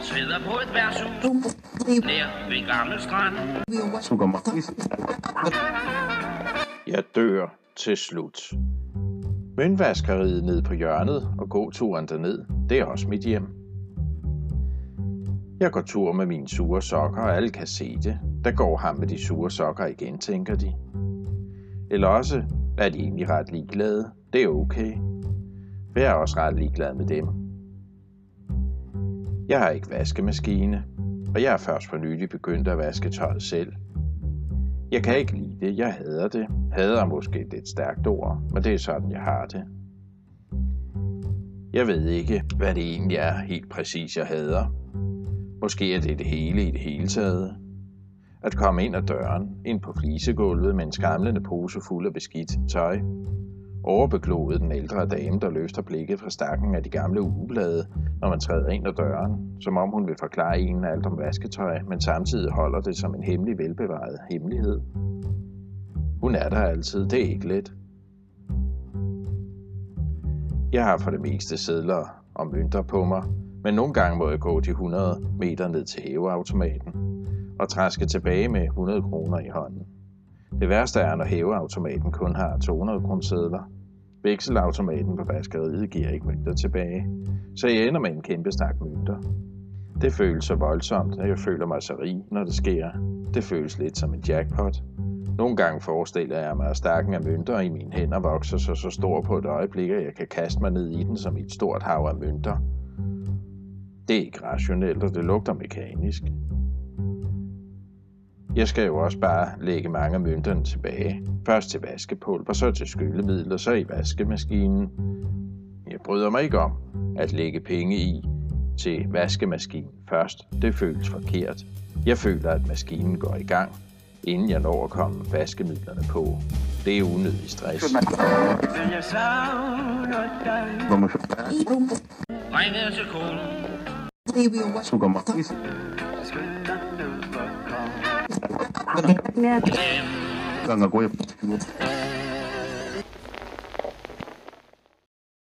Sveder på et værtshus Nær ved gamle strand Jeg dør til slut. Møndvaskeriet ned på hjørnet og gåturen derned, det er også mit hjem. Jeg går tur med mine sure sokker, og alle kan se det. Der går ham med de sure sokker igen, tænker de. Eller også er de egentlig ret ligeglade. Det er okay. For jeg er også ret ligeglad med dem. Jeg har ikke vaskemaskine, og jeg er først for nylig begyndt at vaske tøjet selv. Jeg kan ikke lide det. Jeg hader det. Hader er måske et lidt stærkt ord, men det er sådan, jeg har det. Jeg ved ikke, hvad det egentlig er helt præcis, jeg hader. Måske er det det hele i det hele taget. At komme ind ad døren, ind på flisegulvet med en skamlende pose fuld af beskidt tøj. Overbegloet den ældre dame, der løfter blikket fra stakken af de gamle ugeblade, når man træder ind ad døren, som om hun vil forklare en alt om vasketøj, men samtidig holder det som en hemmelig velbevaret hemmelighed. Hun er der altid, det er ikke let. Jeg har for det meste sedler og mønter på mig, men nogle gange må jeg gå de 100 meter ned til hæveautomaten og træske tilbage med 100 kroner i hånden. Det værste er, når hæveautomaten kun har 200 kroner. Vekselautomaten på vaskeriet giver ikke mønter tilbage, så jeg ender med en kæmpe snak mønter. Det føles så voldsomt, at jeg føler mig så rig, når det sker. Det føles lidt som en jackpot. Nogle gange forestiller jeg mig, at stakken af mønter i mine hænder vokser sig så stor på et øjeblik, at jeg kan kaste mig ned i den som i et stort hav af mønter. Det er ikke rationelt, og det lugter mekanisk. Jeg skal jo også bare lægge mange af mønterne tilbage. Først til vaskepulver, så til skyllemiddel, og så i vaskemaskinen. Jeg bryder mig ikke om at lægge penge i til vaskemaskinen først. Det føles forkert. Jeg føler, at maskinen går i gang, inden jeg når at komme vaskemidlerne på. Det er unødig stress. Jeg savner dig Ringede til konen Ganga